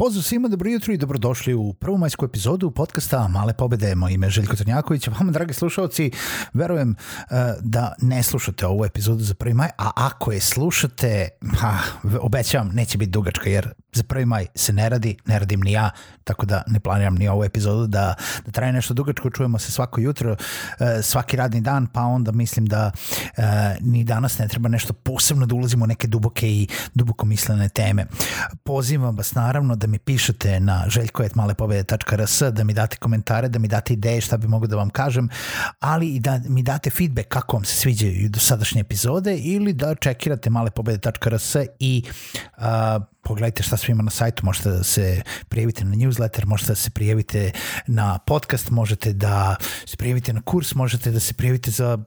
Pozdrav svima, dobro jutro i dobrodošli u majsku epizodu podcasta Male pobede. Moje ime je Željko Trnjaković, a vama, dragi slušalci, verujem e, da ne slušate ovu epizodu za 1. maj, a ako je slušate, pa, obećavam, neće biti dugačka, jer za 1. maj se ne radi, ne radim ni ja, tako da ne planiram ni ovu epizodu da, da traje nešto dugačko, čujemo se svako jutro, e, svaki radni dan, pa onda mislim da e, ni danas ne treba nešto posebno da ulazimo u neke duboke i dubokomislene teme. Pozivam vas naravno da mi pišete na željkojetmalepobede.rs, da mi date komentare, da mi date ideje šta bi mogu da vam kažem, ali i da mi date feedback kako vam se sviđaju do sadašnje epizode ili da čekirate malepobede.rs i a, pogledajte šta sve ima na sajtu, možete da se prijavite na newsletter, možete da se prijavite na podcast, možete da se prijavite na kurs, možete da se prijavite za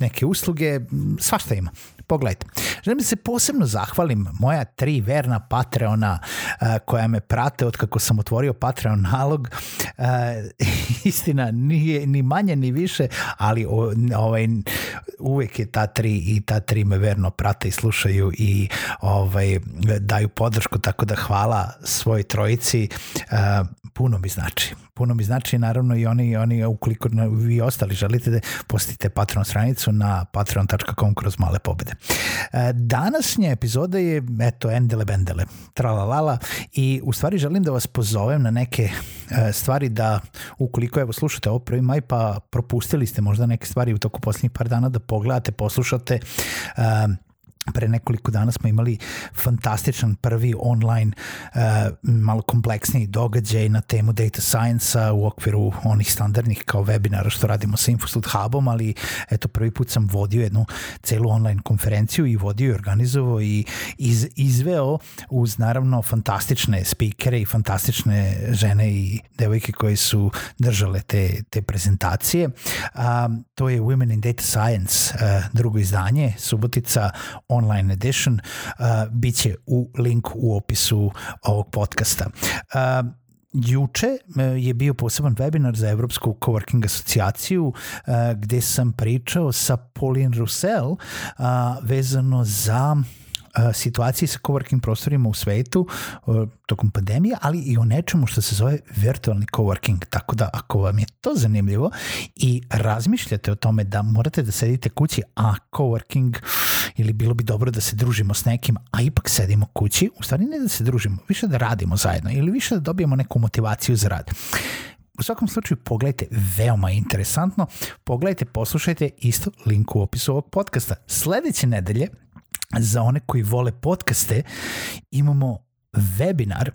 neke usluge, svašta ima. Pogledajte. Želim da se posebno zahvalim moja tri verna Patreona eh, koja me prate od kako sam otvorio Patreon nalog. Eh, istina, nije ni manje ni više, ali ovaj, uvek je ta tri i ta tri me verno prate i slušaju i ovaj, daju podršku, tako da hvala svoj trojici. Eh, puno mi znači. Puno mi znači naravno i oni, oni ukoliko vi ostali želite da postite Patreon stranicu na patreon.com kroz male pobede. E, Danasnja epizoda je eto endele bendele, tralalala i u stvari želim da vas pozovem na neke e, stvari da ukoliko evo slušate ovo prvi maj pa propustili ste možda neke stvari u toku poslednjih par dana da pogledate, poslušate um, Pre nekoliko dana smo imali fantastičan prvi online, uh, malo kompleksniji događaj na temu data science-a u okviru onih standardnih kao webinara što radimo sa InfoStud Hubom, ali eto prvi put sam vodio jednu celu online konferenciju i vodio i organizovao i iz, izveo uz naravno fantastične speakere i fantastične žene i devojke koje su držale te, te prezentacije. Um, to je Women in Data Science, uh, drugo izdanje, Subotica, on online edition, uh, bit će u link u opisu ovog podcasta. Uh, Juče uh, je bio poseban webinar za Evropsku coworking asocijaciju uh, gde sam pričao sa Pauline Roussel uh, vezano za situaciji sa coworking prostorima u svetu tokom pandemije, ali i o nečemu što se zove virtualni coworking. Tako da ako vam je to zanimljivo i razmišljate o tome da morate da sedite kući, a coworking ili bilo bi dobro da se družimo s nekim, a ipak sedimo kući, u stvari ne da se družimo, više da radimo zajedno ili više da dobijemo neku motivaciju za rad. U svakom slučaju pogledajte, veoma interesantno, pogledajte, poslušajte isto link u opisu ovog podcasta. Sledeće nedelje za one koji vole podcaste, imamo webinar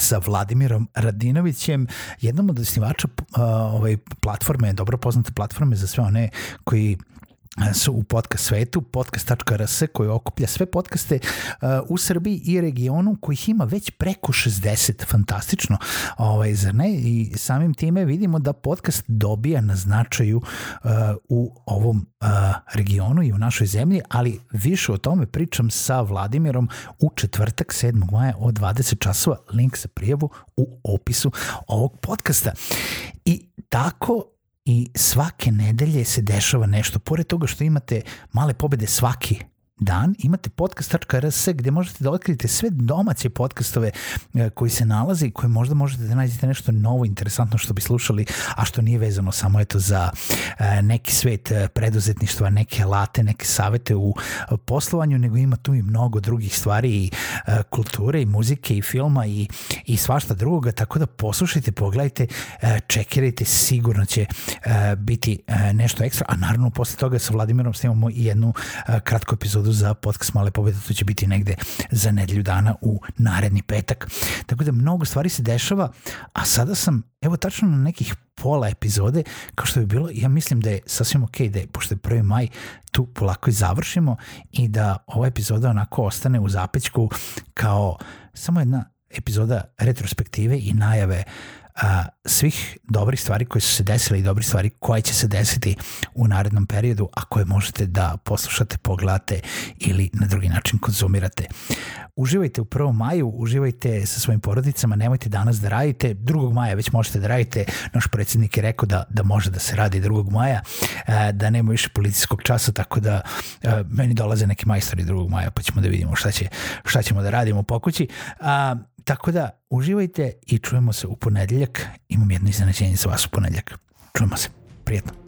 sa Vladimirom Radinovićem, jednom od osnivača uh, ovaj, platforme, dobro poznate platforme za sve one koji su u podcast svetu, podcast.rs koji okuplja sve podcaste uh, u Srbiji i regionu kojih ima već preko 60, fantastično, ovaj, zar ne? I samim time vidimo da podcast dobija na značaju uh, u ovom uh, regionu i u našoj zemlji, ali više o tome pričam sa Vladimirom u četvrtak 7. maja od 20 časova, link za prijavu u opisu ovog podcasta. I tako i svake nedelje se dešava nešto. Pored toga što imate male pobede svaki dan imate podcast.rs gde možete da otkrijete sve domaće podcastove e, koji se nalaze i koje možda možete da nađete nešto novo, interesantno što bi slušali, a što nije vezano samo eto za e, neki svet e, preduzetništva, neke late, neke savete u poslovanju, nego ima tu i mnogo drugih stvari i kulture i muzike i filma i, i svašta drugoga, tako da poslušajte, pogledajte, čekirajte, sigurno će biti nešto ekstra, a naravno posle toga sa Vladimirom snimamo i jednu kratku epizodu za podcast Male pobede, to će biti negde za nedelju dana u naredni petak. Tako da mnogo stvari se dešava, a sada sam, evo tačno na nekih pola epizode, kao što bi bilo, ja mislim da je sasvim okay da je, pošto je 1. maj, tu polako i završimo i da ova epizoda onako ostane u zapećku kao samo jedna epizoda retrospektive i najave a, svih dobrih stvari koje su se desile i dobrih stvari koje će se desiti u narednom periodu, a koje možete da poslušate, pogledate ili na drugi način konzumirate. Uživajte u 1. maju, uživajte sa svojim porodicama, nemojte danas da radite, 2. maja već možete da radite, naš predsednik je rekao da, da može da se radi 2. maja, e, da nema više policijskog časa, tako da e, meni dolaze neki majstori 2. maja, pa ćemo da vidimo šta, će, šta ćemo da radimo po kući. A, Tako da, uživajte i čujemo se u ponedeljak. Imam jedno iznenađenje za vas u ponedeljak. Čujemo se. Prijetno.